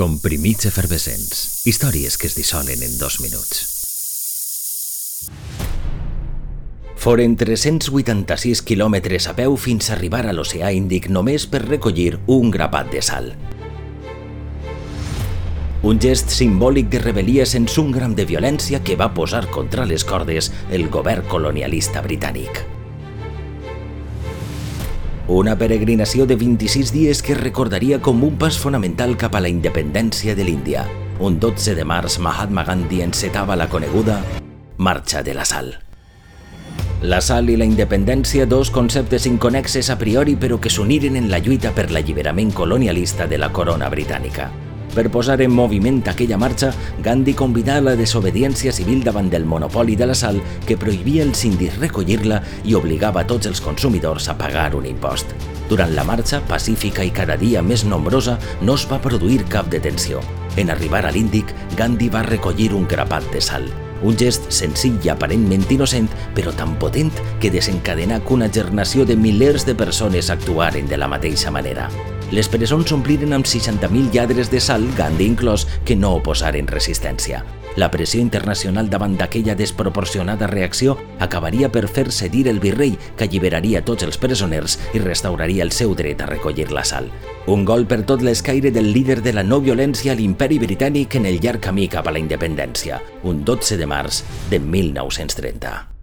Comprimits efervescents. Històries que es dissolen en dos minuts. Foren 386 quilòmetres a peu fins a arribar a l'oceà Índic només per recollir un grapat de sal. Un gest simbòlic de rebel·lia sense un gram de violència que va posar contra les cordes el govern colonialista britànic. Una peregrinació de 26 dies que recordaria com un pas fonamental cap a la independència de l'Índia. Un 12 de març, Mahatma Gandhi encetava la coneguda Marxa de la Sal. La sal i la independència, dos conceptes inconexes a priori però que s'uniren en la lluita per l'alliberament colonialista de la corona britànica. Per posar en moviment aquella marxa, Gandhi convidà la desobediència civil davant del monopoli de la sal que prohibia els indis recollir-la i obligava a tots els consumidors a pagar un impost. Durant la marxa, pacífica i cada dia més nombrosa, no es va produir cap detenció. En arribar a l'Índic, Gandhi va recollir un grapat de sal. Un gest senzill i aparentment innocent, però tan potent que desencadenà que una gernació de milers de persones actuaren de la mateixa manera. Les presons s'ompliren amb 60.000 lladres de sal, Gandhi inclòs, que no oposaren resistència. La pressió internacional davant d'aquella desproporcionada reacció acabaria per fer cedir el virrei, que alliberaria tots els presoners i restauraria el seu dret a recollir la sal. Un gol per tot l'escaire del líder de la no violència a l'imperi britànic en el llarg camí cap a la independència, un 12 de març de 1930.